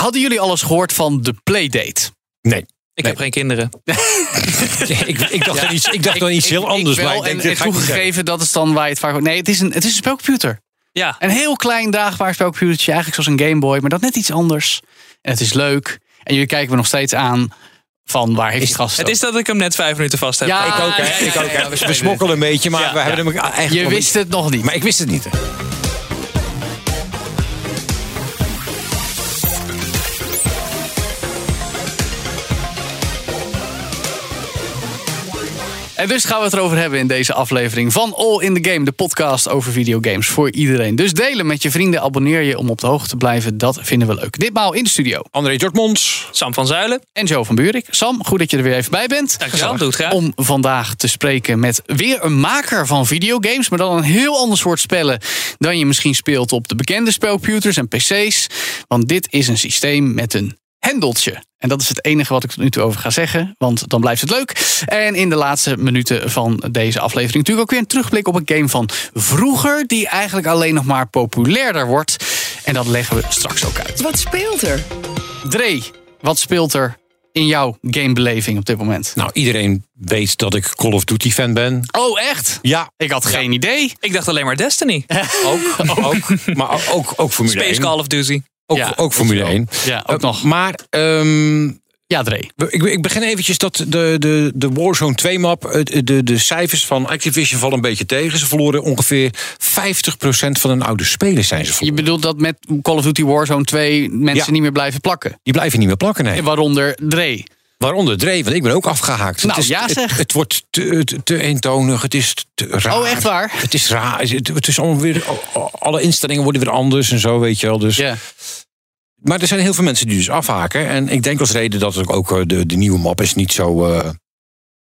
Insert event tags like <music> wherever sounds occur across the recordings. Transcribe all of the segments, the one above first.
Hadden jullie alles gehoord van de Playdate? Nee. Ik heb geen kinderen. <laughs> ik, ik dacht dan iets, ik dacht dan iets heel anders ik wel, bij. En, en toegegeven, dat is dan waar je het vaak... Nee, het is een, het is een spelcomputer. Ja. Een heel klein draagbaar spelcomputertje. Eigenlijk zoals een Game Boy, maar dat net iets anders. En het is leuk. En jullie kijken me nog steeds aan van waar heeft die gast Het is dat ik hem net vijf minuten vast heb. Ja, Ik ook, hè? ja, Ik ook, ja, hè? ja, we smokkelen een beetje, maar Ja, we hebben hem eigenlijk... Je wist het nog niet. niet. Maar ik wist het niet. En dus gaan we het erover hebben in deze aflevering van All in the Game, de podcast over videogames voor iedereen. Dus delen met je vrienden, abonneer je om op de hoogte te blijven. Dat vinden we leuk. Ditmaal in de studio. André Dortmonds. Sam van Zuilen. En Joe van Buurik. Sam, goed dat je er weer even bij bent. Dankjewel, doe het graag. Om vandaag te spreken met weer een maker van videogames. Maar dan een heel ander soort spellen dan je misschien speelt op de bekende spelcomputers en PC's. Want dit is een systeem met een hendeltje. En dat is het enige wat ik tot nu toe over ga zeggen. Want dan blijft het leuk. En in de laatste minuten van deze aflevering natuurlijk ook weer een terugblik op een game van vroeger. Die eigenlijk alleen nog maar populairder wordt. En dat leggen we straks ook uit. Wat speelt er? Dre, wat speelt er in jouw gamebeleving op dit moment? Nou, iedereen weet dat ik Call of Duty fan ben. Oh, echt? Ja, Ik had geen idee. Ik dacht alleen maar Destiny. <laughs> ook. ook maar ook, ook Formule Space 1. Call of Duty. Ook, Ja, ook Formule 1. Ja, ook Eh, nog. Maar ehm, Ja, Dre. ik, ik begin eventjes dat de, de, de Warzone 2 map, eh, de, de cijfers van Activision vallen een beetje tegen. Ze verloren ongeveer 50% van hun oude spelers zijn ze Je verloren. bedoelt dat met Call of Duty Warzone 2 mensen Ja. niet meer blijven plakken? Die blijven niet meer plakken, nee. Waaronder Dre. Waaronder Dre, want ik ben ook afgehaakt. Nou, het, is, ja, zeg. Het, het wordt te, te, te eentonig, het is te raar. Oh, echt waar? Het is raar. Het, het is allemaal weer, alle instellingen worden weer anders en zo, weet je wel. Dus, Ja. Maar er zijn heel veel mensen die dus afhaken. En ik denk als reden dat ook eh, de, de nieuwe map is niet zo... eh,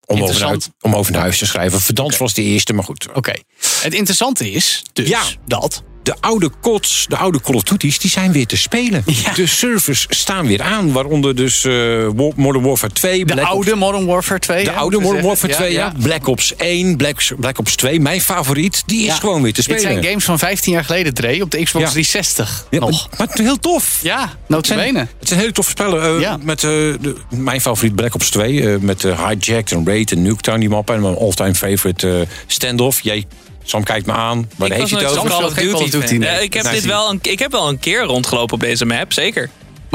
om, over om over naar huis te schrijven. Verdans was de eerste, maar goed. Oké. Het interessante is dus Ja. dat. De oude CODs, de oude Call of Duty's, die zijn weer te spelen. Ja. De servers staan weer aan. Waaronder dus eh, Modern Warfare 2. De Ops- oude Modern Warfare 2. De oude Modern zeggen. Warfare 2, ja, Black Ops 1, Black, Black Ops 2, mijn favoriet, die is gewoon weer te Dit spelen. zijn games van 15 jaar geleden, Dre, op de Xbox Ja. 360 Ja, nog. Maar, maar heel tof. Ja, notabene. het zijn hele toffe spellen. Ja. Met eh, de, mijn favoriet Black Ops 2. eh, met uh, Hijacked en Raid en Nuketown die mappen. En mijn all-time favorite Standoff. Jij, Sam kijkt me aan. Waar Ik heeft hij het over? Call of Duty. Ik, heb Nee, dit wel een, ik heb wel een keer rondgelopen op deze map, zeker.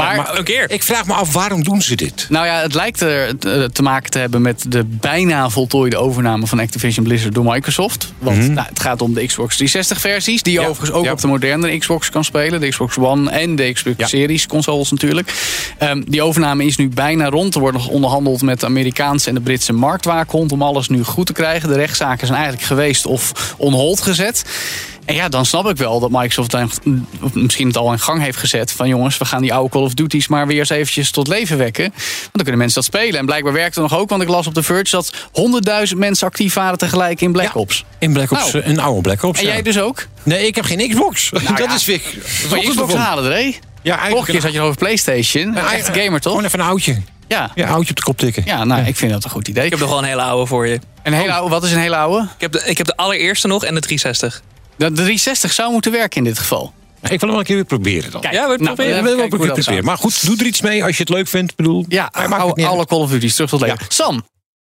Maar, Maar een keer. Ik vraag me af, waarom doen ze dit? nou ja, het lijkt er eh, te maken te hebben met de bijna voltooide overname van Activision Blizzard door Microsoft. Want nou, het gaat om de Xbox 360 versies, die je Ja, overigens ook ja. op de moderne Xbox kan spelen. De Xbox One en de Xbox. Series consoles natuurlijk. Ehm, die overname is nu bijna rond. Er wordt nog onderhandeld met de Amerikaanse en de Britse marktwaakhond om alles nu goed te krijgen. De rechtszaken zijn eigenlijk geweest of on hold gezet. En ja, dan snap ik wel dat Microsoft dan, misschien het al in gang heeft gezet. Van jongens, we gaan die oude Call of Duty's maar weer eens eventjes tot leven wekken. Want dan kunnen mensen dat spelen. En blijkbaar werkt het nog ook, want ik las op de Verge dat 100.000 mensen actief waren tegelijk in Black Ja. Ops. In Black Ops, Nou. eh, een oude Black Ops. En ja. jij dus ook? Nee, ik heb geen Xbox. dat ja. is weer... Van je Xbox halen, Dre? Ja, Vorige eigenlijk keer zat je over PlayStation. Een een- echte gamer, toch? Gewoon even een oudje. Ja. Ja, een oudje op de kop tikken. Ja, nou, ik vind dat een goed idee. Ik heb nog wel een hele oude voor je. Een hele oude, wat is een hele oude? Ik heb de, ik heb de allereerste nog en de 360. De 360 zou moeten werken in dit geval. Ik wil hem wel een keer weer proberen dan. Kijk, Ja, we nou, proberen. Ik wil wel dat proberen. Maar goed, doe er iets mee als je het leuk vindt. Bedoel, Ja, hij maakt het alle, niet uit. alle Call of Duty's terug tot leven. Ja. Sam,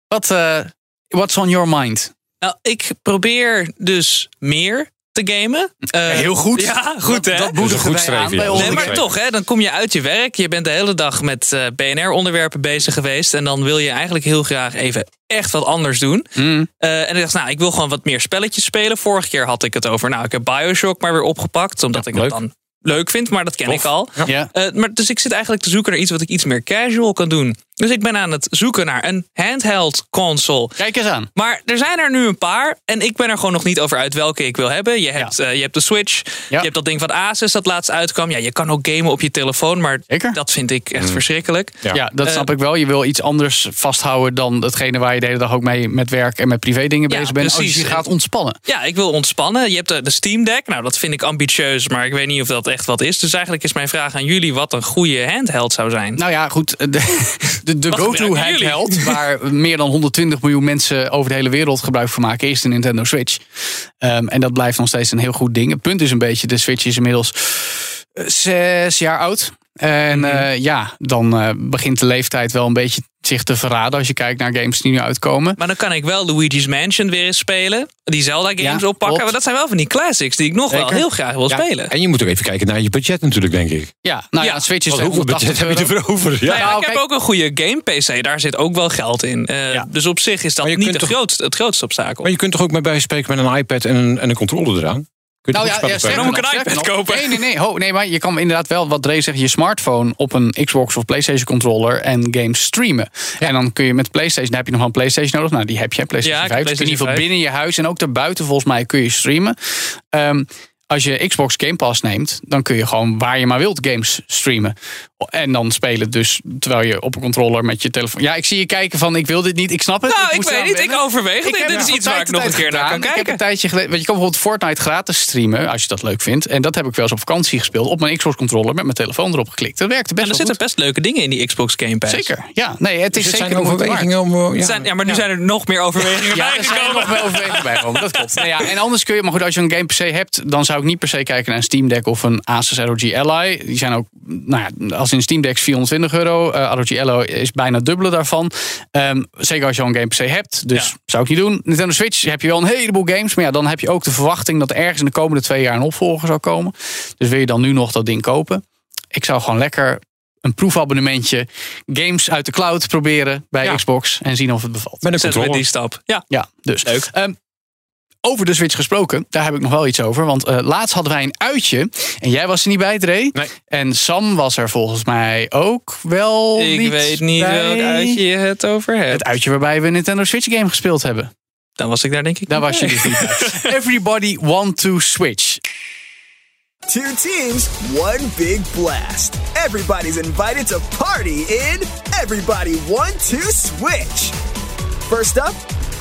wat, eh what's on your mind? Nou, ik probeer dus meer te gamen. Eh, Heel goed. Ja, goed hè? Dat goed streven, aan ja. bij Nee, ons. Nee, maar toch, hè, dan kom je uit je werk. Je bent de hele dag met eh, BNR-onderwerpen bezig geweest. En dan wil je eigenlijk heel graag even echt wat anders doen. Mm. Eh, en ik dacht, nou, ik wil gewoon wat meer spelletjes spelen. Vorige keer had ik het over, nou, ik heb Bioshock maar weer opgepakt. Omdat Ja, ik het leuk. dan leuk vind, maar dat ken ik al. Ja. Eh, maar dus ik zit eigenlijk te zoeken naar iets wat ik iets meer casual kan doen. Dus ik ben aan het zoeken naar een handheld console. Kijk eens aan. Maar er zijn er nu een paar. En ik ben er gewoon nog niet over uit welke ik wil hebben. Je hebt, eh, je hebt de Switch. Ja. Je hebt dat ding van Asus dat laatst uitkwam. Ja, je kan ook gamen op je telefoon. Maar Zeker. dat vind ik echt verschrikkelijk. Ja, dat Eh, snap ik wel. Je wil iets anders vasthouden dan hetgene waar je de hele dag ook mee met werk en met privé dingen Ja, bezig bent. Als precies. je gaat ontspannen. Ja, ik wil ontspannen. Je hebt de, de Steam Deck. Nou, dat vind ik ambitieus, maar ik weet niet of dat echt wat is. Dus eigenlijk is mijn vraag aan jullie wat een goede handheld zou zijn. Nou ja, goed. De, de, de go-to jullie? handheld, waar meer dan 120 miljoen mensen over de hele wereld gebruik van maken, is de Nintendo Switch. Ehm, en dat blijft nog steeds een heel goed ding. Het punt is een beetje, de Switch is inmiddels eh, zes jaar oud. En Mhm. eh, ja, dan eh, begint de leeftijd wel een beetje zich te verraden als je kijkt naar games die nu uitkomen. Maar dan kan ik wel Luigi's Mansion weer eens spelen. Die Zelda-games Ja, oppakken. klopt. Maar dat zijn wel van die classics die ik nog wel heel graag wil Ja, spelen. En je moet ook even kijken naar je budget natuurlijk, denk ik. Ja, nou ja, Ja. Switch is Want hoeveel 280 budget heb je euro. ervoor over? Ja. Nou ja, Nou, ik heb ook een goede game-PC. Daar zit ook wel geld in. Eh, Ja. Dus op zich is dat niet toch- grootste, het grootste obstakel. Maar je kunt toch ook met bij spreken met een iPad en een, en een controller eraan? Kun je Nou ja, ja Dan moet ik een iPad kopen. Nee, nee, nee. Ho, nee, maar je kan inderdaad wel, wat Dre zegt, je smartphone op een Xbox of PlayStation controller en games streamen. En dan kun je met PlayStation, dan heb je nog wel een PlayStation nodig. Nou, die heb je, PlayStation Ja, ik heb 5. Dus in ieder geval binnen je huis en ook daarbuiten volgens mij kun je streamen. Ehm, als je Xbox Game Pass neemt, dan kun je gewoon waar je maar wilt games streamen. En dan spelen dus terwijl je op een controller met je telefoon. Ja, ik zie je kijken van ik wil dit niet, ik snap het. Nou, ik moest weet niet. Ik overweeg het. Ik heb Dit is iets waar ik nog een keer naar kan gedaan. Ik heb kijken. een tijdje geleden. Want je kan bijvoorbeeld Fortnite gratis streamen als je dat leuk vindt. En dat heb ik wel eens op vakantie gespeeld op mijn Xbox controller met mijn telefoon erop geklikt. Dat werkte En best er wel zitten best leuke dingen in die Xbox Game Pass. Zeker. Ja, nee, het is Dus het zeker zijn overwegingen om... Het Ja. Zijn, ja, maar nu Ja. zijn er nog meer overwegingen Ja, er zijn bijgekomen. nog wel overwegingen bijgekomen. Dat klopt. Nou ja, en anders kun je, maar goed, als je een game PC hebt, dan zou ik niet per se kijken naar een Steam Deck of een Asus ROG Ally. Die zijn ook, nou ja, als in Steam Deck is 420 euro. Eh ROG Ally is bijna dubbele daarvan. Ehm, zeker als je al een game PC hebt. Dus Ja. zou ik niet doen. Nintendo Switch heb je wel een heleboel games. Maar ja, dan heb je ook de verwachting dat ergens in de komende twee jaar een opvolger zou komen. Dus wil je dan nu nog dat ding kopen? Ik zou gewoon lekker een proefabonnementje games uit de cloud proberen bij Ja. Xbox en zien of het bevalt. Met een controller. die stap. Ja. Ja, dus. Leuk. Ehm, over de Switch gesproken, daar heb ik nog wel iets over. Want eh, laatst hadden wij een uitje. En jij was er niet bij, Dre. Nee. En Sam was er volgens mij ook wel Ik niet weet niet bij. welk uitje je het over hebt. Het uitje waarbij we een Nintendo Switch game gespeeld hebben. Dan was ik daar denk ik Daar was je dus niet bij. <laughs> Everybody want to switch. Two teams, one big blast. Everybody's invited to party in Everybody Want to Switch. First up,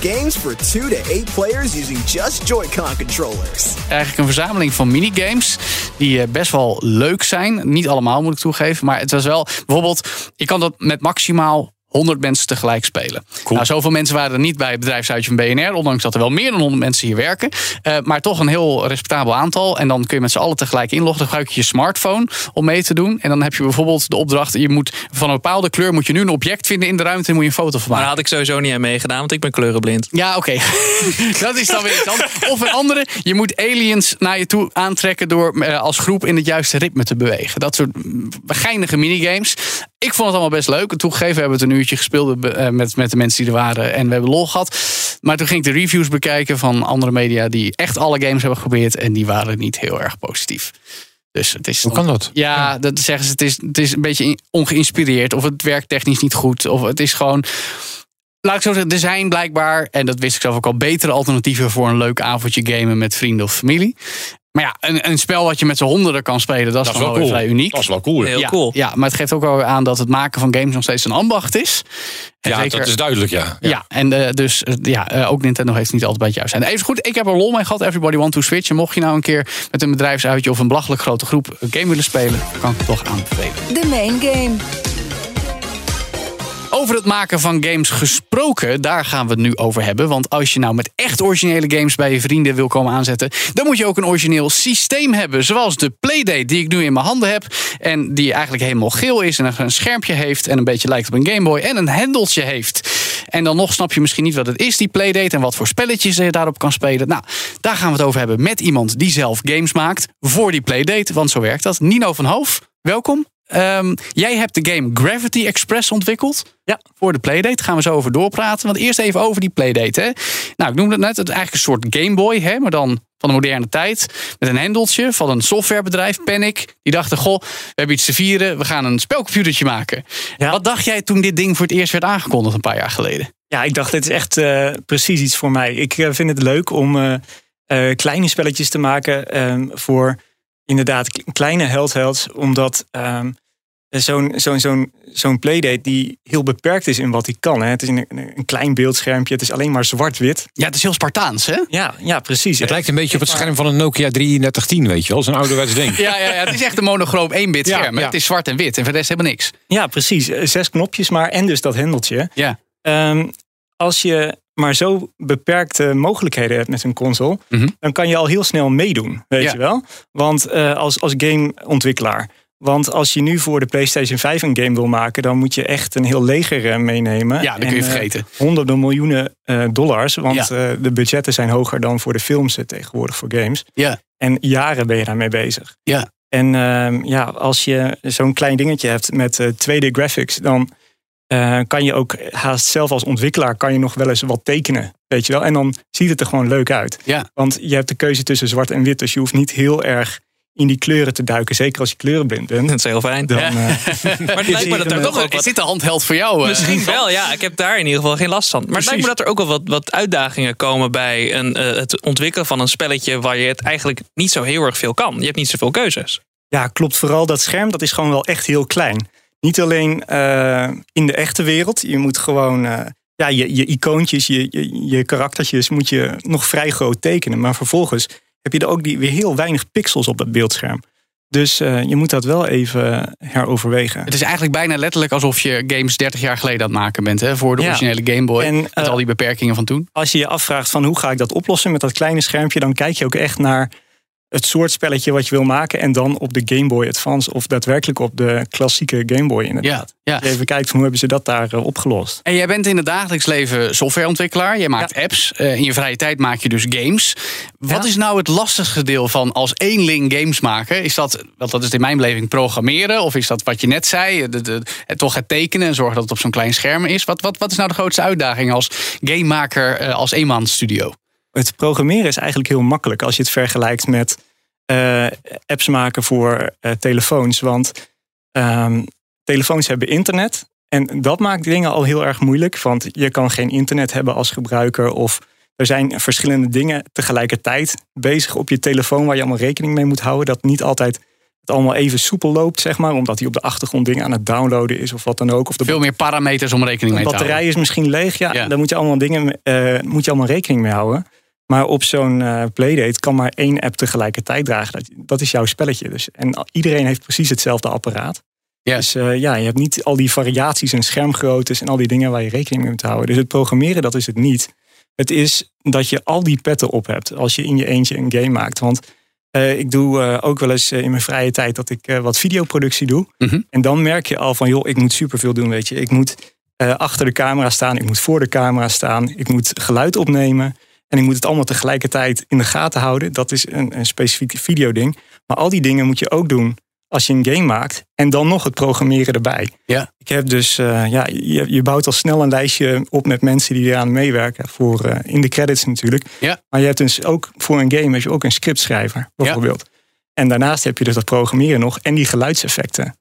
games for two to eight players using just Joy-Con controllers. Eigenlijk een verzameling van minigames die eh, best wel leuk zijn. Niet allemaal moet ik toegeven, maar het was wel bijvoorbeeld, je kan dat met maximaal 100 mensen tegelijk spelen. Nou, zoveel mensen waren er niet bij het bedrijfsuitje van BNR, ondanks dat er wel meer dan 100 mensen hier werken. Eh, maar toch een heel respectabel aantal. En dan kun je met z'n allen tegelijk inloggen. Dan gebruik je je smartphone om mee te doen. En dan heb je bijvoorbeeld de opdracht: je moet van een bepaalde kleur moet je nu een object vinden in de ruimte en moet je een foto van maken. daar had ik sowieso niet aan meegedaan, want ik ben kleurenblind. Ja, oké. <laughs> dat is dan weer iets anders. Of een andere, je moet aliens naar je toe aantrekken door eh, als groep in het juiste ritme te bewegen. Dat soort geinige minigames. Ik vond het allemaal best leuk. En Toegegeven hebben we het een uurtje gespeeld eh, met, met de mensen die er waren. En we hebben lol gehad. Maar toen ging ik de reviews bekijken van andere media die echt alle games hebben geprobeerd. En die waren niet heel erg positief. Dus het is Hoe kan dat? ja, dat zeggen ze. Het is, het is een beetje ongeïnspireerd. Of het werkt technisch niet goed. Of het is gewoon. Laat ik zo zeggen, er zijn blijkbaar, en dat wist ik zelf ook al, betere alternatieven voor een leuk avondje gamen met vrienden of familie. Maar ja, een, een spel wat je met z'n honderden kan spelen, dat, is wel weer vrij uniek. Dat is wel cool. Heel ja, cool. Ja, maar het geeft ook wel aan dat het maken van games nog steeds een ambacht is. En Ja, zeker- dat is duidelijk, ja. ja, en eh, dus eh, ja, eh, ook Nintendo heeft het niet altijd bij het juist zijn. Even goed, ik heb er lol mee gehad. Everybody want to switch. En mocht je nou een keer met een bedrijfsuitje of een belachelijk grote groep een game willen spelen, kan ik het toch aanbevelen. De main game. Over het maken van games gesproken, daar gaan we het nu over hebben. Want als je nou met echt originele games bij je vrienden wil komen aanzetten, dan moet je ook een origineel systeem hebben. Zoals de Playdate die ik nu in mijn handen heb. En die eigenlijk helemaal geel is en een schermpje heeft en een beetje lijkt op een Game Boy en een hendeltje heeft. En dan nog snap je misschien niet wat het is, die Playdate, en wat voor spelletjes je daarop kan spelen. Nou, daar gaan we het over hebben met iemand die zelf games maakt voor die Playdate. Want zo werkt dat. Nino van Hoof, welkom. Ehm, jij hebt de game Gravity Express ontwikkeld. Ja. Voor de Playdate gaan we zo over doorpraten. Want eerst even over die Playdate. Hè. Nou, ik noemde het net, het is eigenlijk een soort Game Boy, hè, maar dan van de moderne tijd. Met een hendeltje van een softwarebedrijf, Panic. Die dachten, goh, we hebben iets te vieren. We gaan een spelcomputertje maken. Ja. Wat dacht jij toen dit ding voor het eerst werd aangekondigd een paar jaar geleden? Ja, ik dacht, dit is echt eh, precies iets voor mij. Ik eh, vind het leuk om eh, kleine spelletjes te maken ehm, voor inderdaad kleine heldhelds. Omdat ehm, zo'n zo'n zo'n zo'n playdate die heel beperkt is in wat hij kan. Hè. Het is een, een klein beeldschermpje, het is alleen maar zwart-wit. Ja, het is heel Spartaans, hè? Ja, ja, precies. Het lijkt een beetje op het scherm van een Nokia 3310, weet je wel. Zo'n ouderwets ding. <laughs> Ja, ja, ja, het is echt een monochroom 1-bit Ja, scherm. ja. Het is zwart en wit en voor de rest helemaal niks. Ja, precies. Eh, Zes knopjes maar en dus dat hendeltje. Ja. Ehm, als je maar zo beperkte mogelijkheden hebt met een console, Mhm. dan kan je al heel snel meedoen, weet Ja. je wel? Want eh, als, als gameontwikkelaar. Want als je nu voor de PlayStation 5 een game wil maken, dan moet je echt een heel leger eh, meenemen. Ja, dat kun je En, eh, vergeten. honderden miljoenen dollars. Want Ja. de budgetten zijn hoger dan voor de films tegenwoordig voor games. Ja. En jaren ben je daarmee bezig. Ja. En ehm, ja, als je zo'n klein dingetje hebt met eh, 2D graphics, dan eh, kan je ook haast zelf als ontwikkelaar kan je nog wel eens wat tekenen. Weet je wel? En dan ziet het er gewoon leuk uit. Ja. Want je hebt de keuze tussen zwart en wit. Dus je hoeft niet heel erg in die kleuren te duiken. Zeker als je kleurenblind bent. Dat is heel fijn. Dan, Ja. eh, <laughs> Maar het lijkt me <laughs> dat er toch ook Is dit de handheld voor jou? eh? Misschien wel, ja. Ik heb daar in ieder geval geen last van. Maar het lijkt me dat er ook wel wat, wat uitdagingen komen bij een, eh, het ontwikkelen van een spelletje waar je het eigenlijk niet zo heel erg veel kan. Je hebt niet zoveel keuzes. Ja, klopt. Vooral dat scherm, dat is gewoon wel echt heel klein. Niet alleen eh, in de echte wereld. Je moet gewoon eh, ja, je, je icoontjes, je, je, je karaktertjes moet je nog vrij groot tekenen. Maar vervolgens heb je er ook die, weer heel weinig pixels op dat beeldscherm. Dus eh, je moet dat wel even heroverwegen. Het is eigenlijk bijna letterlijk alsof je games 30 jaar geleden aan het maken bent. Hè? Voor de Ja. originele Game Boy. En, met al die beperkingen van toen. Als je je afvraagt van hoe ga ik dat oplossen met dat kleine schermpje, dan kijk je ook echt naar het soort spelletje wat je wil maken. En dan op de Game Boy Advance of daadwerkelijk op de klassieke Game Boy inderdaad. ja. Even kijkt van hoe hebben ze dat daar eh, opgelost. En jij bent in het dagelijks leven softwareontwikkelaar. Je maakt apps. Eh, in je vrije tijd maak je dus games. Wat is nou het lastigste deel van als eenling games maken? Is dat, want dat is in mijn beleving programmeren? Of is dat wat je net zei? De, de- het, toch het tekenen en zorgen dat het op zo'n klein scherm is? Wat, wat, wat is nou de grootste uitdaging als gamemaker eh, als eenmansstudio? Het programmeren is eigenlijk heel makkelijk als je het vergelijkt met eh, apps maken voor eh, telefoons. Want ehm, telefoons hebben internet. En dat maakt dingen al heel erg moeilijk. Want je kan geen internet hebben als gebruiker. Of er zijn verschillende dingen tegelijkertijd bezig op je telefoon waar je allemaal rekening mee moet houden. Dat niet altijd het allemaal even soepel loopt, zeg maar. Omdat hij op de achtergrond dingen aan het downloaden is of wat dan ook. Of de Veel meer parameters om rekening mee de te houden. batterij is misschien leeg. Ja, Ja. daar moet je allemaal dingen, eh, moet je allemaal rekening mee houden. Maar op zo'n eh, playdate kan maar één app tegelijkertijd dragen. Dat, dat is jouw spelletje. Dus. En iedereen heeft precies hetzelfde apparaat. Ja. Dus eh, ja, je hebt niet al die variaties en schermgroottes en al die dingen waar je rekening mee moet houden. Dus het programmeren, dat is het niet. Het is dat je al die petten op hebt als je in je eentje een game maakt. Want eh, ik doe ook wel eens in mijn vrije tijd dat ik wat videoproductie doe. Mhm. En dan merk je al van, joh, ik moet superveel doen, weet je. Ik moet achter de camera staan, ik moet voor de camera staan, ik moet geluid opnemen. En ik moet het allemaal tegelijkertijd in de gaten houden. Dat is een, een specifiek videoding. Maar al die dingen moet je ook doen als je een game maakt. En dan nog het programmeren erbij. Ja. Ik heb dus, eh, ja, je, je bouwt al snel een lijstje op met mensen die eraan meewerken. Voor, eh, in de credits natuurlijk. Ja. Maar je hebt dus ook voor een game heb je ook een scriptschrijver bijvoorbeeld. En daarnaast heb je dus dat programmeren nog en die geluidseffecten.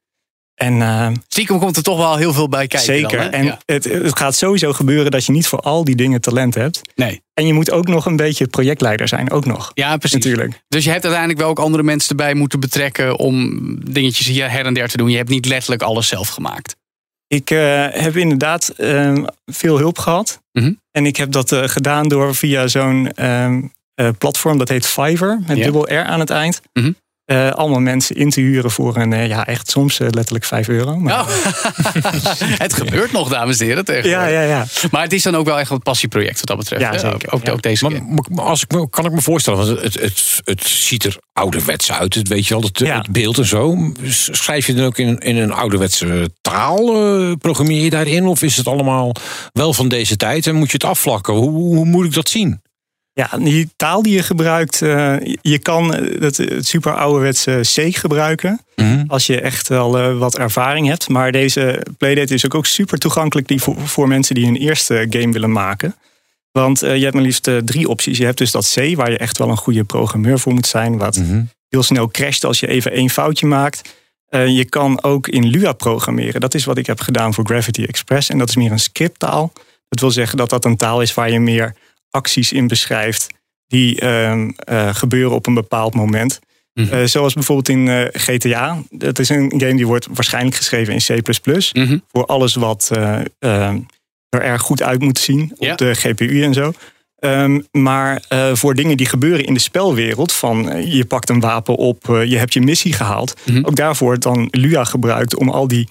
En eh, Stiekem komt er toch wel heel veel bij kijken. zeker. Dan, hè? en Ja. het, het gaat sowieso gebeuren dat je niet voor al die dingen talent hebt. Nee. En je moet ook nog een beetje projectleider zijn, ook nog. Ja, precies. Natuurlijk. Dus je hebt uiteindelijk wel ook andere mensen erbij moeten betrekken om dingetjes hier her en der te doen. Je hebt niet letterlijk alles zelf gemaakt. Ik eh, heb inderdaad ehm, veel hulp gehad. Mhm. En ik heb dat eh, gedaan door via zo'n ehm, eh, platform, dat heet Fiverr, met Ja. dubbel R aan het eind. Mhm. Eh, allemaal mensen in te huren voor een, eh, ja, echt soms eh, letterlijk 5 euro. Maar, Oh. <laughs> het gebeurt nog, dames en heren. ja, ja, ja. Maar het is dan ook wel echt een passieproject wat dat betreft. Ja, zeker, Ook, ook, ja. ook deze Maar, keer. maar als ik me, kan ik me voorstellen, want het, het, het ziet er ouderwets uit. Het, weet je wel, het, Ja. het beeld en zo. Schrijf je dan ook in, in een ouderwetse taal? eh, programmeer je daarin? Of is het allemaal wel van deze tijd en moet je het afvlakken? Hoe, hoe moet ik dat zien? Ja, die taal die je gebruikt, eh, je kan eh, het, het super ouderwetse C gebruiken. Als je echt wel eh, wat ervaring hebt. Maar deze Playdate is ook, ook super toegankelijk die voor, voor mensen die hun eerste game willen maken. Want je hebt maar liefst drie opties. Je hebt dus dat C, waar je echt wel een goede programmeur voor moet zijn. Wat Mhm. heel snel crasht als je even één foutje maakt. Eh, je kan ook in Lua programmeren. Dat is wat ik heb gedaan voor Gravity Express. En dat is meer een scripttaal. Dat wil zeggen dat dat een taal is waar je meer acties in beschrijft. die ehm, eh, gebeuren op een bepaald moment. Mhm. Eh, zoals bijvoorbeeld in eh, GTA. Dat is een game die wordt waarschijnlijk geschreven in C. Mhm. Voor alles wat eh, eh, er erg goed uit moet zien op de GPU en zo. Ehm, maar voor dingen die gebeuren in de spelwereld, van je pakt een wapen op, je hebt je missie gehaald. Mhm. Ook daarvoor wordt dan Lua gebruikt om al die,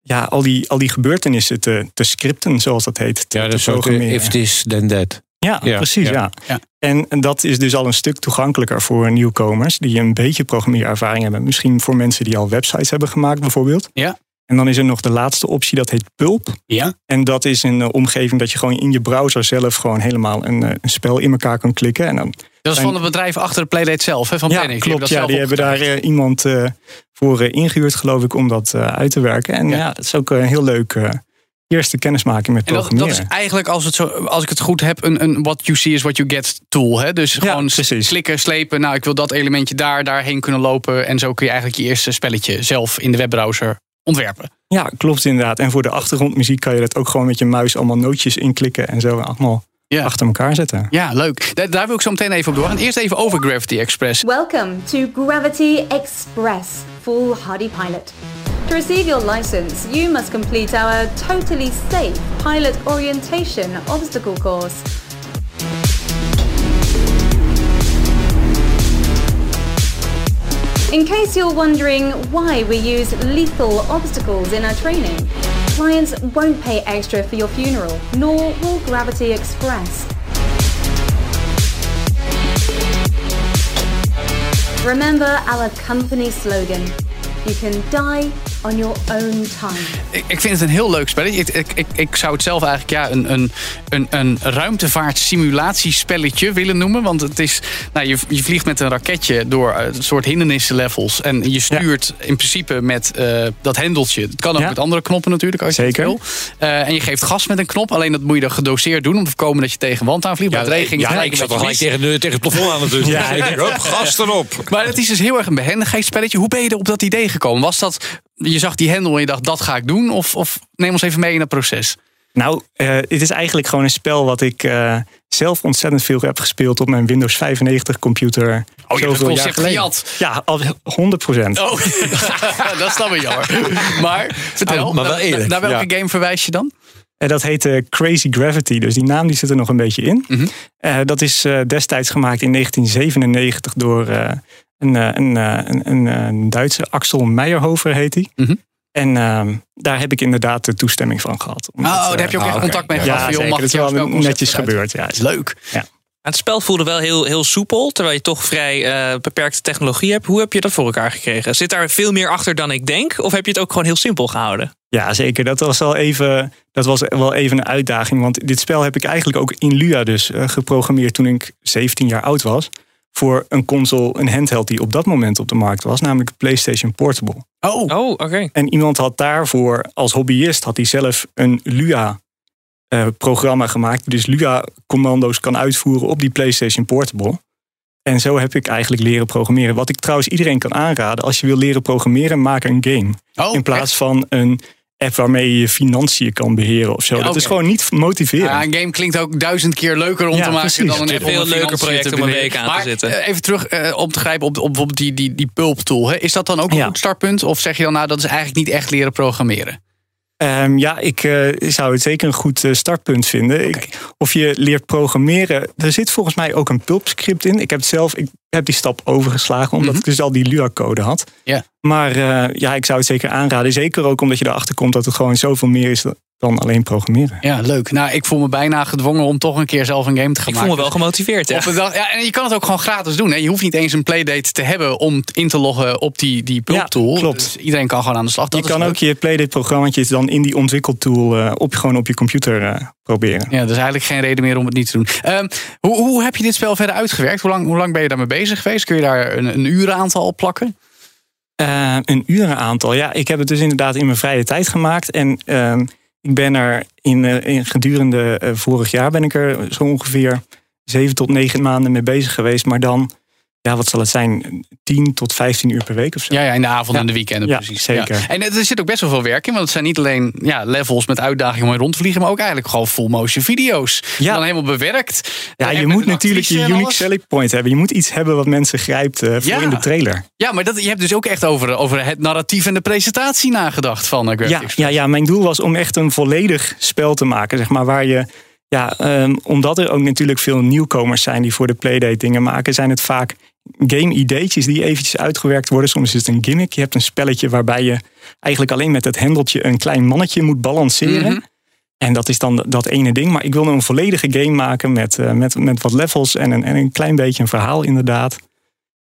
ja, al die, al die gebeurtenissen te, te scripten, zoals dat heet. Te, Ja, dat is programmeren. if this, then that. Ja, Ja, precies. ja. Ja. Ja. En, dat is dus al een stuk toegankelijker voor nieuwkomers die een beetje programmeerervaring hebben. Misschien voor mensen die al websites hebben gemaakt, bijvoorbeeld. Ja. En dan is er nog de laatste optie, dat heet Pulp. Ja. En dat is een eh, omgeving dat je gewoon in je browser zelf gewoon helemaal een, eh, een spel in elkaar kan klikken. En dan, Dat is van het bedrijf achter de Playdate zelf, hè, van ja, Panic. klopt. dat Ja, die hebben daar eh, iemand eh, voor eh, ingehuurd, geloof ik, om dat eh, uit te werken. En Ja. ja, dat is ook een heel leuk eh, eerste kennismaking met En dat, dat programmeren. is eigenlijk, als, het zo, als ik het goed heb, een, een what you see is what you get tool. Hè? Dus Ja, gewoon precies. klikken, slepen. Nou, ik wil dat elementje daar, daarheen kunnen lopen. En zo kun je eigenlijk je eerste spelletje zelf in de webbrowser ontwerpen. Ja, klopt inderdaad. En voor de achtergrondmuziek kan je dat ook gewoon met je muis allemaal nootjes inklikken en zo allemaal Ja. achter elkaar zetten. Ja, leuk. Daar, daar wil ik zo meteen even op doorgaan. Eerst even over Gravity Express. Welcome to Gravity Express Full Hardy Pilot. To receive your license, you must complete our totally safe pilot orientation obstacle course. In case you're wondering why we use lethal obstacles in our training, clients won't pay extra for your funeral, nor will Gravity Express. Remember our company slogan you can die on your own time. Ik, ik vind het een heel leuk spelletje. Ik, ik, ik, ik zou het zelf eigenlijk ja, een, een, een, een ruimtevaart-simulatiespelletje willen noemen. Want het is, nou, je, je vliegt met een raketje door eh, een soort hindernissenlevels. En je stuurt in principe met eh, dat hendeltje. Het kan ook Ja. met andere knoppen natuurlijk, als je Zeker. het wil. Eh, en je geeft gas met een knop. Alleen dat moet je dan gedoseerd doen om te voorkomen dat je tegen een wand aanvliegt. Regen ging ja, gelijk ik zat al gelijk tegen, de, tegen het plafond aan natuurlijk. <laughs> Ja. ik denk, hop, gas erop. Maar het is dus heel erg een behendigheidsspelletje. Hoe ben je er op dat idee gekomen? Was dat, je zag die hendel en je dacht, dat ga ik doen? Of, of neem ons even mee in het proces. Nou, eh, het is eigenlijk gewoon een spel wat ik eh, zelf ontzettend veel heb gespeeld op mijn Windows 95 computer. Oh, je hebt het concept gejat. Ja, al 100 procent. Oh, <laughs> dat is dan weer jammer. Maar vertel, Oh, maar wel naar- eerlijk, naar welke ja. game verwijs je dan? En dat heet eh, Crazy Gravity, dus die naam die zit er nog een beetje in. Mhm. Eh, dat is eh, destijds gemaakt in 1997 door eh, een, eh, een, eh, een, een, een Duitse, Axel Meyerhofer heet hij. Mhm. En ehm, daar heb ik inderdaad de toestemming van gehad. Oh, daar eh, heb je ook ah, echt oké. contact mee Ja, gehad. Ja, joh, mag Dat is wel netjes gebeurd. Ja, leuk. Het spel voelde wel heel, heel soepel, terwijl je toch vrij eh, beperkte technologie hebt. Hoe heb je dat voor elkaar gekregen? Zit daar veel meer achter dan ik denk? Of heb je het ook gewoon heel simpel gehouden? Ja, zeker. Dat was wel even, dat was wel even een uitdaging. Want dit spel heb ik eigenlijk ook in Lua dus eh, geprogrammeerd toen ik 17 jaar oud was. Voor een console, een handheld die op dat moment op de markt was, namelijk de PlayStation Portable. Oh, Oh, oké. En iemand had daarvoor, als hobbyist, had hij zelf een Lua-programma gemaakt. Die dus Lua-commando's kan uitvoeren op die PlayStation Portable. En zo heb ik eigenlijk leren programmeren. Wat ik trouwens iedereen kan aanraden. Als je wil leren programmeren, maak een game. oh in plaats van een app waarmee je je financiën kan beheren of zo. Ja, Dat is gewoon niet motiverend. Ja, een game klinkt ook duizend keer leuker om Ja, te maken precies. dan een app veel leuker project te om een week aan te Maar, zitten. eh, Even terug eh, om te grijpen op, op bijvoorbeeld die, die, die Pulp tool. Hè. Is dat dan ook een Ja. goed startpunt? Of zeg je dan nou dat is eigenlijk niet echt leren programmeren? Ehm, ja, ik eh, zou het zeker een goed eh, startpunt vinden. Ik, of je leert programmeren. Er zit volgens mij ook een pulp-script in. Ik heb het zelf, ik heb die stap overgeslagen, omdat Mhm. ik dus al die Lua-code had. Ja. Maar eh, ja, ik zou het zeker aanraden. Zeker ook omdat je erachter komt dat het gewoon zoveel meer is dan alleen programmeren. Ja, leuk. Nou, ik voel me bijna gedwongen om toch een keer zelf een game te gaan Ik voel maken. me wel gemotiveerd. Ja. Op een dag, ja, en je kan het ook gewoon gratis doen. Hè. Je hoeft niet eens een playdate te hebben om in te loggen op die, die Pulp Ja, tool. klopt. Dus iedereen kan gewoon aan de slag. Dat je kan leuk. ook je Playdate-programmaatjes dan in die ontwikkeltool eh, op, gewoon op je computer eh, proberen. Ja, er is eigenlijk geen reden meer om het niet te doen. Ehm, hoe, hoe heb je dit spel verder uitgewerkt? Hoe lang, hoe lang ben je daarmee bezig geweest? Kun je daar een, een urenaantal op plakken? Eh, een urenaantal. Ja, ik heb het dus inderdaad in mijn vrije tijd gemaakt. En ehm, ik ben er in, eh, in gedurende eh, vorig jaar ben ik er zo ongeveer zeven tot negen maanden mee bezig geweest. Maar dan ja, wat zal het zijn? 10 tot 15 uur per week of zo. Ja, ja in de avond en de weekenden ja, precies. Zeker. Ja. En er zit ook best wel veel werk in, want het zijn niet alleen ja, levels met uitdagingen om rond te vliegen, maar ook eigenlijk gewoon full motion video's. Ja. Dan helemaal bewerkt. Ja, je moet natuurlijk je unique selling point hebben. Je moet iets hebben wat mensen grijpt uh, voor in de trailer. Ja, maar dat, je hebt dus ook echt over, over het narratief en de presentatie nagedacht van uh, ja, ja, ja, mijn doel was om echt een volledig spel te maken, zeg maar, waar je ja, um, omdat er ook natuurlijk veel nieuwkomers zijn die voor de Playdate dingen maken, zijn het vaak game-ideetjes die eventjes uitgewerkt worden. Soms is het een gimmick. Je hebt een spelletje waarbij je eigenlijk alleen met het hendeltje een klein mannetje moet balanceren. Mm -hmm. En dat is dan dat ene ding. Maar ik wilde een volledige game maken met, uh, met, met wat levels en een, en een klein beetje een verhaal inderdaad.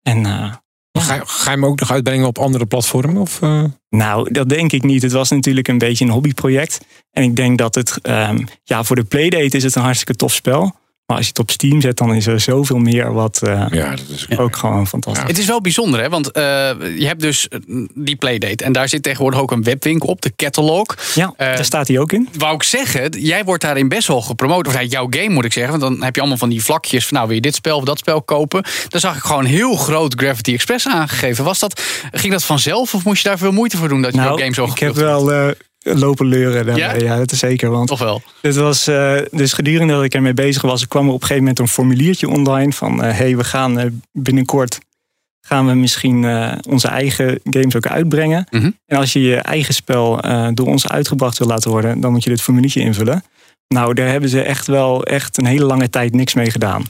En uh, Ga, ga, je hem ook nog uitbrengen op andere platformen? Of, uh... Nou, dat denk ik niet. Het was natuurlijk een beetje een hobbyproject. En ik denk dat het, um, ja, voor de Playdate is het een hartstikke tof spel. Maar als je het op Steam zet, dan is er zoveel meer wat uh, ja, dat is ook gewoon fantastisch. Ja. Het is wel bijzonder, hè? Want uh, je hebt dus die Playdate. En daar zit tegenwoordig ook een webwinkel op, de Catalog. Ja, uh, daar staat hij ook in. Wou ik zeggen, jij wordt daarin best wel gepromoot. Of jouw game moet ik zeggen. Want dan heb je allemaal van die vlakjes van nou, wil je dit spel of dat spel kopen. Dan zag ik gewoon heel groot Gravity Express aangegeven. Was dat, ging dat vanzelf of moest je daar veel moeite voor doen dat je nou, jouw game zo ik heb wel lopen leuren. Daarbij. Ja? ja, dat is zeker. Want Toch wel. Het was, uh, dus gedurende dat ik ermee bezig was, kwam er op een gegeven moment een formuliertje online van: hé, uh, hey, we gaan uh, binnenkort gaan we misschien onze eigen games ook uitbrengen. Mhm. Mm -hmm. En als je je eigen spel door ons uitgebracht wil laten worden, dan moet je dit formuliertje invullen. Nou, daar hebben ze echt wel echt een hele lange tijd niks mee gedaan.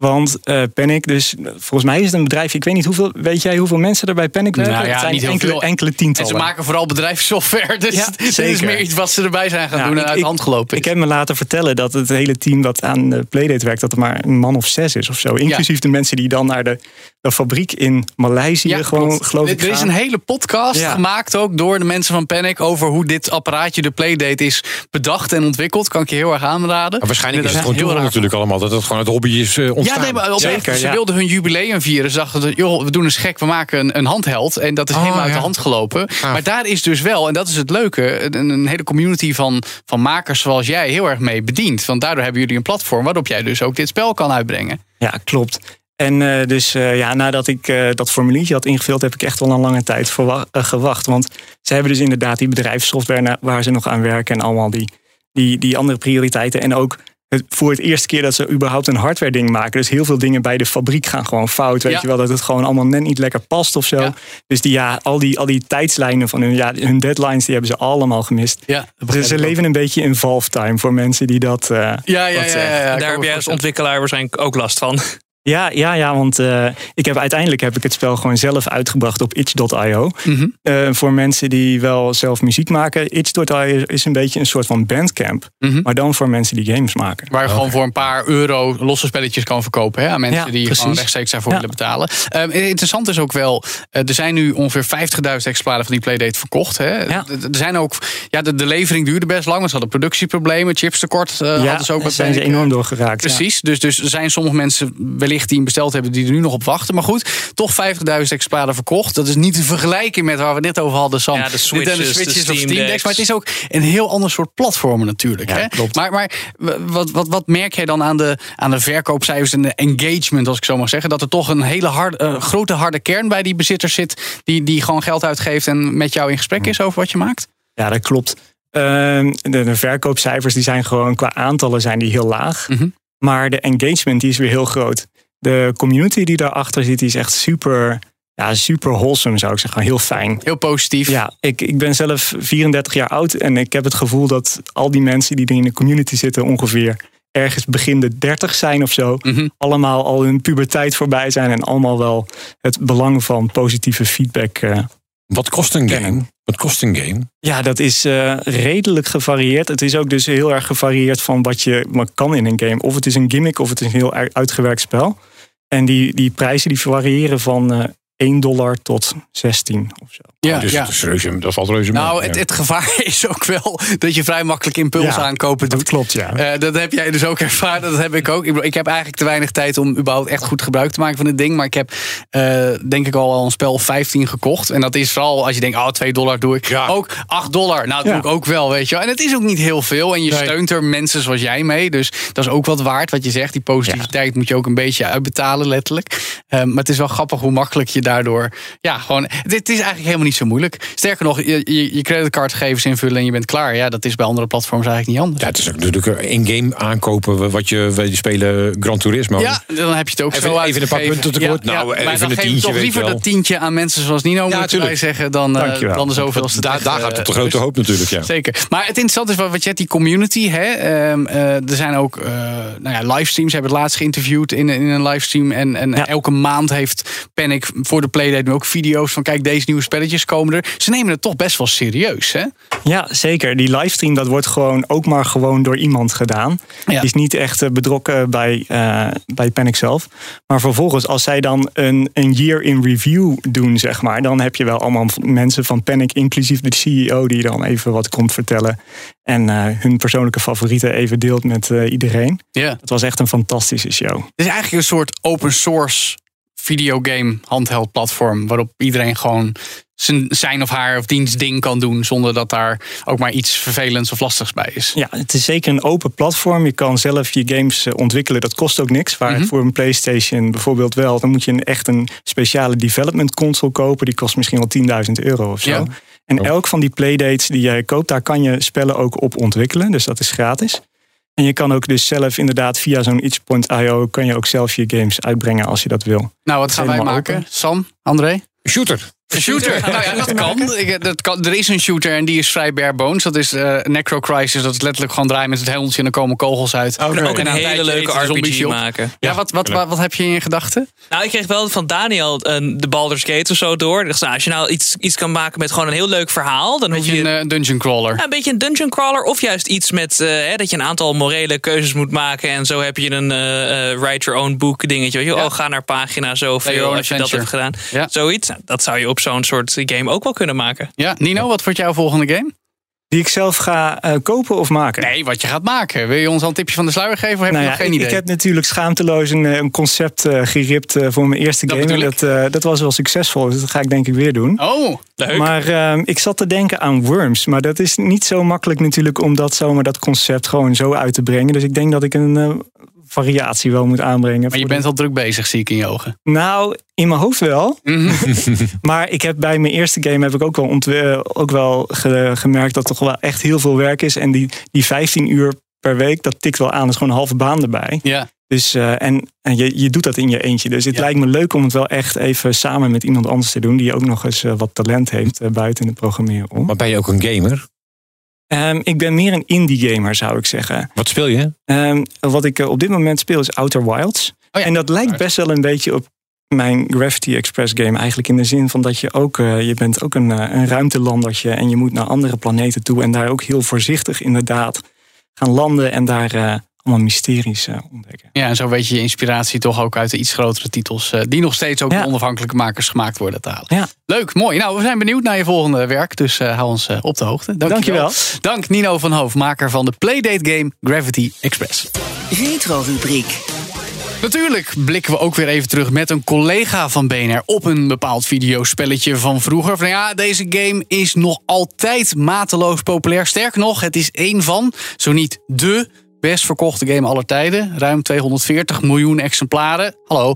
Want uh, Panic, dus volgens mij is het een bedrijf. Ik weet niet hoeveel. Weet jij hoeveel mensen er bij Panic werken? Nou ja, het zijn niet enkele, veel. enkele tientallen. En ze maken vooral bedrijfssoftware. Dus ja, <laughs> dit is meer iets wat ze erbij zijn gaan ja, doen en uit de hand gelopen is. Ik heb me laten vertellen dat het hele team dat aan de Playdate werkt, dat er maar een man of zes is of zo. Inclusief ja. de mensen die dan naar de, de fabriek in Maleisië gewoon, klopt. geloof ik. Er is gaan. een hele podcast gemaakt ook door de mensen van Panic over hoe dit apparaatje, de Playdate, is bedacht en ontwikkeld. Kan ik je heel erg aanraden. Maar waarschijnlijk is het gewoon heel natuurlijk allemaal dat het gewoon het hobby is uh, ontstaan. Ja, nee, maar Zeker. Ze ja. wilden hun jubileum vieren. Ze dachten, joh, we doen eens gek. We maken een, een handheld. En dat is Oh, helemaal uit ja. de hand gelopen. Ah. Maar daar is dus wel, en dat is het leuke... een, een hele community van, van makers zoals jij heel erg mee bediend. Want daardoor hebben jullie een platform... waarop jij dus ook dit spel kan uitbrengen. Ja, klopt. En uh, dus uh, ja, nadat ik uh, dat formuliertje had ingevuld... heb ik echt wel een lange tijd gewacht. Want ze hebben dus inderdaad die bedrijfssoftware... waar ze nog aan werken en allemaal die, die, die andere prioriteiten. En ook het, voor het eerste keer dat ze überhaupt een hardware ding maken. Dus heel veel dingen bij de fabriek gaan gewoon fout. Weet Ja. je wel, dat het gewoon allemaal net niet lekker past of zo. Ja. Dus die, ja, al, die, al die tijdslijnen van hun, ja, hun deadlines, die hebben ze allemaal gemist. Ja, Dus ze leven een beetje in valve time voor mensen die dat. eh, Ja, ja, ja. ja, ja, Daar heb jij als ontwikkelaar waarschijnlijk ook last van. Ja, ja, ja want eh, ik heb, uiteindelijk heb ik het spel gewoon zelf uitgebracht op itch.io. Mhm. Eh, voor mensen die wel zelf muziek maken. Itch.io is een beetje een soort van bandcamp. Mhm. Maar dan voor mensen die games maken. Waar je gewoon voor een paar euro losse spelletjes kan verkopen. Hè, aan mensen Ja, die precies. gewoon rechtstreeks daarvoor Ja. willen betalen. Um, interessant is ook wel, eh, er zijn nu ongeveer 50.000 exemplaren van die Playdate verkocht. Hè. Ja. Er zijn ook, ja, de, de levering duurde best lang. Want ze hadden productieproblemen, chipstekort uh, hadden ze ook. met zijn ze enorm doorgeraakt. ja. Precies, dus, dus er zijn sommige mensen wellicht die hem besteld hebben die er nu nog op wachten. Maar goed, toch 50.000 exemplaren verkocht. Dat is niet te vergelijken met waar we net over hadden, Sam. Ja, de Switches, de de Switches of Steam Steam Decks. Decks. Maar het is ook een heel ander soort platformen natuurlijk. Ja, hè? klopt. Maar, maar wat, wat, wat merk jij dan aan de, aan de verkoopcijfers en de engagement, als ik zo mag zeggen? Dat er toch een hele harde, eh, grote harde kern bij die bezitters zit, die, die gewoon geld uitgeeft en met jou in gesprek is over wat je maakt? Ja, dat klopt. Ehm, de, de verkoopcijfers die zijn gewoon qua aantallen zijn die heel laag. Mhm. Maar de engagement die is weer heel groot. De community die daarachter zit, die is echt super, ja, super wholesome zou ik zeggen. Heel fijn. Heel positief. Ja, ik, ik ben zelf 34 jaar oud en ik heb het gevoel dat al die mensen die er in de community zitten ongeveer ergens begin de 30 zijn of zo. Mhm. Allemaal al hun puberteit voorbij zijn en allemaal wel het belang van positieve feedback eh, Wat kost een game? Wat kost een game? Ja, dat is eh, redelijk gevarieerd. Het is ook dus heel erg gevarieerd van wat je kan in een game. Of het is een gimmick of het is een heel uit- uitgewerkt spel. En die, die prijzen die variëren van eh 1 dollar tot 16 of zo. Ja, dus ja. dat, is reuze, dat valt reuze mee. Nou, het, het gevaar <laughs> is ook wel dat je vrij makkelijk impuls Ja, aankopen doet. Dat klopt, ja. Eh, dat heb jij dus ook <laughs> ervaren. Dat heb ik ook. Ik, ik heb eigenlijk te weinig tijd om überhaupt echt goed gebruik te maken van dit ding. Maar ik heb eh, denk ik al een spel of 15 gekocht. En dat is vooral als je denkt, oh 2 dollar doe ik. Ja. Ook 8 dollar. Nou, dat doe ik ook wel, weet je wel. En het is ook niet heel veel. En je Nee. steunt er mensen zoals jij mee. Dus dat is ook wat waard wat je zegt. Die positiviteit moet je ook een beetje uitbetalen, letterlijk. Eh, maar het is wel grappig hoe makkelijk je daardoor... Ja, gewoon... Dit is eigenlijk helemaal niet zo moeilijk. Sterker nog, je, je, je creditcardgegevens invullen en je bent klaar. Ja, dat is bij andere platforms eigenlijk niet anders. Ja, het is ook natuurlijk in-game aankopen wat je, wat je spelen Gran Turismo. Ja, dan heb je het ook Even- zo even een paar punten tekort. Nou, maar even dan een tientje, toch liever dat tientje aan mensen zoals Nino, wij tuurlijk. zeggen, dan, Dankjewel. dan de zoveelste. Daar, eh, gaat het op de grote hoop natuurlijk, ja. Zeker. Maar het interessante is wat, wat je hebt, die community. Hè? Ehm, eh, er zijn ook eh, nou ja, livestreams. Ze hebben het laatst geïnterviewd in, in een livestream. En, en Ja. elke maand heeft Panic voor de Playdate nu ook video's van... kijk, deze nieuwe spelletjes komen er. Ze nemen het toch best wel serieus, hè? Ja, zeker. Die livestream dat wordt gewoon ook maar gewoon door iemand gedaan. Ja. Die is niet echt eh, betrokken bij, eh, bij Panic zelf. Maar vervolgens, als zij dan een, een year in review doen, zeg maar, dan heb je wel allemaal mensen van Panic, inclusief de CEO, die dan even wat komt vertellen. En eh, hun persoonlijke favorieten even deelt met iedereen. Ja. Het was echt een fantastische show. Het is eigenlijk een soort open source videogame handheld platform. Waarop iedereen gewoon zijn, of haar of diens ding kan doen. Zonder dat daar ook maar iets vervelends of lastigs bij is. Ja, het is zeker een open platform. Je kan zelf je games eh, ontwikkelen. Dat kost ook niks. Waar Mhm. voor een PlayStation bijvoorbeeld wel. Dan moet je een, echt een speciale development console kopen. Die kost misschien wel 10.000 euro of zo. Ja. En elk van die playdates die jij koopt, daar kan je spellen ook op ontwikkelen. Dus dat is gratis. En je kan ook dus zelf inderdaad via zo'n itch.io kan je ook zelf je games uitbrengen als je dat wil. Nou, wat gaan wij maken? open. Sam, André? Shooter. Een shooter. nou ja, dat kan. Ik, dat kan. Er is een shooter en die is vrij bare bones. Dat is eh Necro Crisis. Dat is letterlijk gewoon draaien met het helmtje en dan komen kogels uit. Kunnen ook En een na hele leuke RPG op. maken. Ja, wat, wat, wat, wat heb je in je gedachten? Nou, ik kreeg wel van Daniel een, de Baldur's Gate of zo door. Dacht, nou, als je nou iets, iets kan maken met gewoon een heel leuk verhaal, dan hoef Beetje je een eh, dungeon crawler. Ja, een beetje een dungeon crawler of juist iets met eh, hè, dat je een aantal morele keuzes moet maken. En zo heb je een eh, eh, write your own book dingetje. Weet je? Ja. Oh, ga naar pagina zoveel als je dat hebt gedaan. Ja. Zoiets. Nou, dat zou je op zo'n soort game ook wel kunnen maken. Ja, Nino, wat wordt jouw volgende game? Die ik zelf ga eh, kopen of maken. Nee, wat je gaat maken. Wil je ons al een tipje van de sluier geven of heb Nou je ja, nog geen ik, idee? ik heb natuurlijk schaamteloos een, eh, een concept eh, geript eh, voor mijn eerste Dat game. En dat, eh, dat was wel succesvol, dus dat ga ik denk ik weer doen. Oh, leuk. Maar ehm, ik zat te denken aan Worms. Maar dat is niet zo makkelijk natuurlijk om dat zomaar dat concept gewoon zo uit te brengen. Dus ik denk dat ik een eh, variatie wel moet aanbrengen. maar je bent de- al druk bezig, zie ik in je ogen. Nou, in mijn hoofd wel. Mhm. <laughs> maar ik heb bij mijn eerste game heb ik ook wel, eh, ook wel ge- gemerkt dat toch wel echt heel veel werk is. En die, die 15 uur per week, dat tikt wel aan. Dat is gewoon een halve baan erbij. Ja. Dus, eh, en en je, je doet dat in je eentje. Dus het Ja. lijkt me leuk om het wel echt even samen met iemand anders te doen. Die ook nog eens eh, wat talent heeft buiten het programmeren om. Maar ben je ook een gamer? Ehm, ik ben meer een indie gamer, zou ik zeggen. Wat speel je? Ehm, wat ik eh, op dit moment speel is Outer Wilds. Oh ja. En dat lijkt best wel een beetje op mijn Gravity Express game. Eigenlijk in de zin van dat je ook, eh, je bent ook een, eh, een ruimtelandertje. En je moet naar andere planeten toe. En daar ook heel voorzichtig inderdaad gaan landen. En daar allemaal mysteries eh, ontdekken. Ja, en zo weet je je inspiratie toch ook uit de iets grotere titels. eh, die nog steeds ook Ja. door onafhankelijke makers gemaakt worden te halen. Ja. Leuk, mooi. Nou, we zijn benieuwd naar je volgende werk. Dus eh, hou ons op de hoogte. Dankjewel. Dankjewel. Dank Nino van Hoof, maker van de Playdate game Gravity Express. Retro-rubriek. Natuurlijk blikken we ook weer even terug met een collega van BNR op een bepaald videospelletje van vroeger. Van ja, deze game is nog altijd mateloos populair. Sterker nog, het is één van, zo niet de best verkochte game aller tijden. Ruim 240 miljoen exemplaren. Hallo,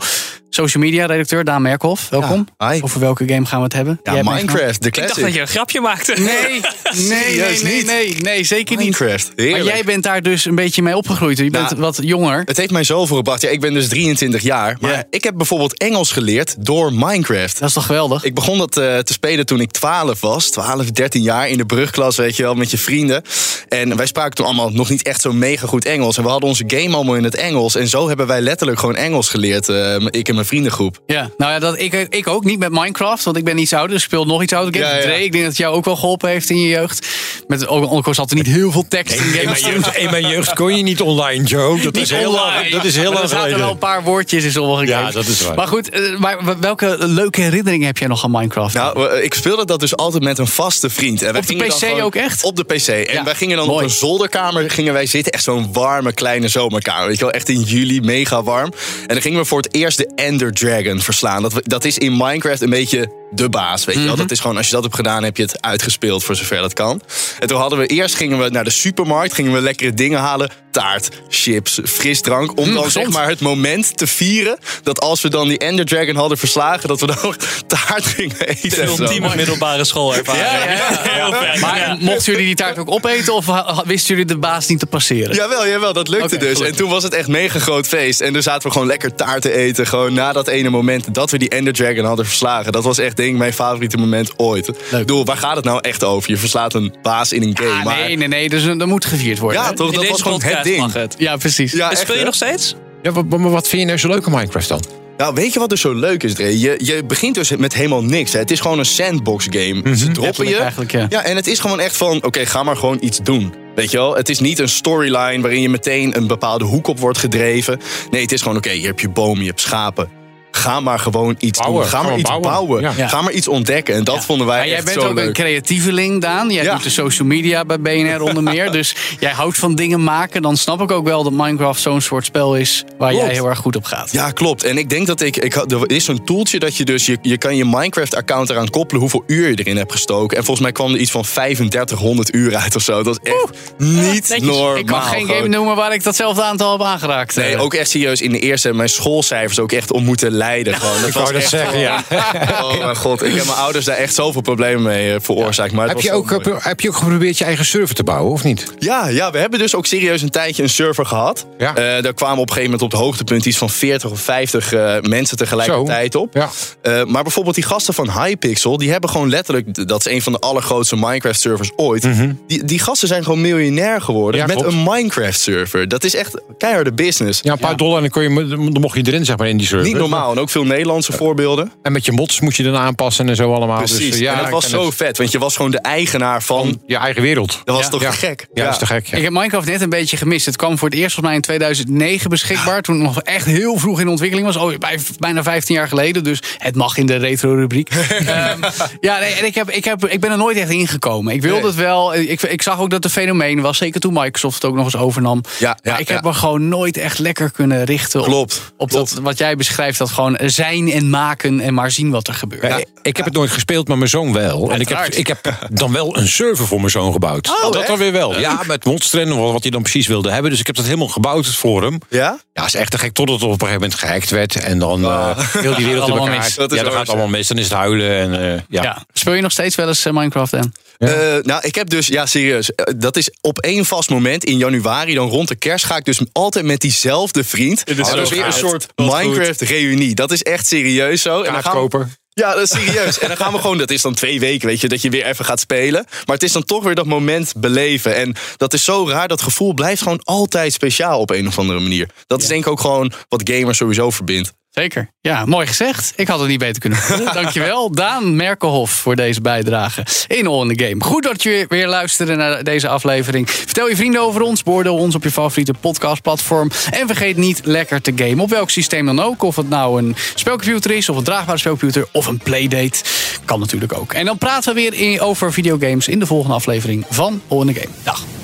social media redacteur Daan Merkhoff, welkom. Ja, hi. Over welke game gaan we het hebben? Ja. Minecraft, de Ik dacht dat je een grapje maakte. Nee, nee, <laughs> nee, nee, nee, nee, zeker niet. Minecraft, Maar jij bent daar dus een beetje mee opgegroeid. Je bent Nou, wat jonger. Het heeft mij zoveel gebracht. Ja, ik ben dus 23 jaar. Maar Ja. ik heb bijvoorbeeld Engels geleerd door Minecraft. Dat is toch geweldig? Ik begon dat eh, te spelen toen ik 12 was. 12, 13 jaar in de brugklas, weet je wel, met je vrienden. En wij spraken toen allemaal nog niet echt zo mega goed Engels. En we hadden onze game allemaal in het Engels. En zo hebben wij letterlijk gewoon Engels geleerd, eh, ik en mijn de vriendengroep. Ja, nou ja, dat, ik, ik ook niet met Minecraft, want ik ben iets ouder. Dus ik speel nog iets ouder. Ja, ik denk dat het jou ook wel geholpen heeft in je jeugd. Met, al zat er niet heel veel tekst in mijn, jeugd, in mijn jeugd kon je niet online, Joe. Dat is heel online. lang, dat is heel Maar lang Er zaten wel een paar woordjes in sommige Ja, dat is waar. Maar goed, eh, maar welke leuke herinneringen heb jij nog aan Minecraft? Nou, ik speelde dat dus altijd met een vaste vriend. En Op de PC ook echt? Op de PC. En wij gingen dan mooi. op een zolderkamer gingen wij zitten. Echt zo'n warme kleine zomerkamer. Weet je wel, echt in juli, mega warm. En dan gingen we voor het eerst de Ender Dragon verslaan. Dat, dat is in Minecraft een beetje de baas, weet je Mhm. wel. Dat is gewoon, als je dat hebt gedaan, heb je het uitgespeeld voor zover dat kan. En toen hadden we eerst gingen we naar de supermarkt, gingen we lekkere dingen halen. Taart, chips, frisdrank. Om Mm, dan gezond. zeg maar het moment te vieren dat als we dan die Ender Dragon hadden verslagen, dat we dan nog taart gingen eten. De ultieme middelbare schoolervaring. Ja, ja. <laughs> Maar mochten jullie die taart ook opeten of wisten jullie de baas niet te passeren? Jawel, jawel, dat lukte dus. gelukkig. En toen was het echt mega groot feest. En toen zaten we gewoon lekker taart te eten. Gewoon na dat ene moment dat we die Ender Dragon hadden verslagen. Dat was echt, mijn favoriete moment ooit. Ik bedoel, waar gaat het nou echt over? Je verslaat een baas in een game. Ah, maar... nee, nee, nee. Dus eh, dat moet gevierd worden. Ja, toch? In Dat deze was gewoon het ding. mag het. Ja, precies. Ja, echt, speel je hè? nog steeds? Ja, wat- maar wat vind je nou zo leuk aan Minecraft dan? Nou, weet je wat dus zo leuk is, Dre? Je, je begint dus met helemaal niks. Hè. Het is gewoon een sandbox game. Ze droppen je. eigenlijk, ja. en het is gewoon echt van, oké, ga maar gewoon iets doen. Weet je wel? Het is niet een storyline waarin je meteen een bepaalde hoek op wordt gedreven. Nee, het is gewoon, oké, hier heb je bomen, je hebt schapen. Ga maar gewoon iets Bouwen, doen. Ga maar gewoon iets bouwen. bouwen. Ja. Ja. Ga maar iets ontdekken. En dat vonden wij Maar jij echt bent zo ook leuk. een creatieveling, Daan. Jij Ja. doet de social media bij BNR onder meer. <laughs> Dus jij houdt van dingen maken. Dan snap ik ook wel dat Minecraft zo'n soort spel is... waar Klopt. jij heel erg goed op gaat. Ja, klopt. En ik denk dat ik. ik had- er is zo'n tooltje dat je dus. Je, je kan je Minecraft-account eraan koppelen hoeveel uur je erin hebt gestoken. En volgens mij kwam er iets van 3500 uur uit of zo. Dat is echt niet Netjes. normaal. ik kan geen game noemen waar ik datzelfde aantal heb aangeraakt. Nee, ook echt serieus. In de eerste mijn schoolcijfers ook echt om moeten lijden. Gewoon. Dat Ik wou was dat zeggen, ja. <laughs> Oh mijn god, ik heb mijn ouders daar echt zoveel problemen mee eh, veroorzaakt. Maar Heb je, ook, mooi. heb, je ook geprobeerd je eigen server te bouwen, of niet? Ja, ja, we hebben dus ook serieus een tijdje een server gehad. Ja. Eh, daar kwamen op een gegeven moment op het hoogtepunt iets van 40 of 50 eh, mensen tegelijkertijd op. Ja. Eh, maar bijvoorbeeld die gasten van Hypixel, die hebben gewoon letterlijk, dat is een van de allergrootste Minecraft servers ooit. die, die gasten zijn gewoon miljonair geworden Mhm. Ja, met klopt. een Minecraft server. Dat is echt keiharde business. Ja, een paar dollar en dan, kon je, dan mocht je erin, zeg maar, in die server. Niet normaal. En ook veel Nederlandse voorbeelden. En met je mods moet je dan aanpassen en zo allemaal. Precies. Dus, ja, en dat was zo het. vet, want je was gewoon de eigenaar van. Je eigen wereld. Dat was Ja. toch Ja. gek? Ja, dat is te gek. Ja. Ik heb Minecraft net een beetje gemist. Het kwam voor het eerst volgens mij in 2009 beschikbaar. Toen het nog echt heel vroeg in ontwikkeling was. Oh, bij- bijna 15 jaar geleden. Dus het mag in de retro-rubriek. <laughs> Ehm, ja, nee, en ik, heb, ik, heb, ik ben er nooit echt ingekomen. Ik wilde Nee. het wel. Ik, ik zag ook dat het een fenomeen was. Zeker toen Microsoft het ook nog eens overnam. Ja, ja, maar ik heb me gewoon nooit echt lekker kunnen richten op, Klopt, op klopt. Dat, wat jij beschrijft. Dat gewoon zijn en maken en maar zien wat er gebeurt. Ja, ik heb het nooit gespeeld, maar mijn zoon wel. En ik heb, ik heb dan wel een server voor mijn zoon gebouwd. dat echt? dan weer wel. Ja, met monsteren en wat hij dan precies wilde hebben. Dus ik heb dat helemaal gebouwd voor hem. Ja? Ja, is echt te gek totdat het op een gegeven moment gehackt werd. En dan eh heel die wereld <laughs> in elkaar. mis. Dat ja, dan gaat het allemaal mis. Dan is het huilen. En, eh, ja. Ja. Speel je nog steeds wel eens eh, Minecraft en? Eh, nou, ik heb dus, ja, serieus. Dat is op één vast moment in januari, dan rond de kerst, ga ik dus altijd met diezelfde vriend. En dat is weer een soort Minecraft-reunie. Dat is echt serieus zo. En dan gaan we-. Ja, dat is serieus. En dan gaan we gewoon, dat is dan twee weken, weet je, dat je weer even gaat spelen. Maar het is dan toch weer dat moment beleven. En dat is zo raar, dat gevoel blijft gewoon altijd speciaal op een of andere manier. Dat is denk ik ook gewoon wat gamers sowieso verbindt. Zeker. Ja, mooi gezegd. Ik had het niet beter kunnen doen. <laughs> Dankjewel, Daan Merkelhoff, voor deze bijdrage in All in the Game. Goed dat je weer luisterde naar deze aflevering. Vertel je vrienden over ons, beoordeel ons op je favoriete podcastplatform. En vergeet niet lekker te gamen. Op welk systeem dan ook. Of het nou een spelcomputer is, of een draagbare spelcomputer, of een playdate. Kan natuurlijk ook. En dan praten we weer over videogames in de volgende aflevering van All in the Game. Dag.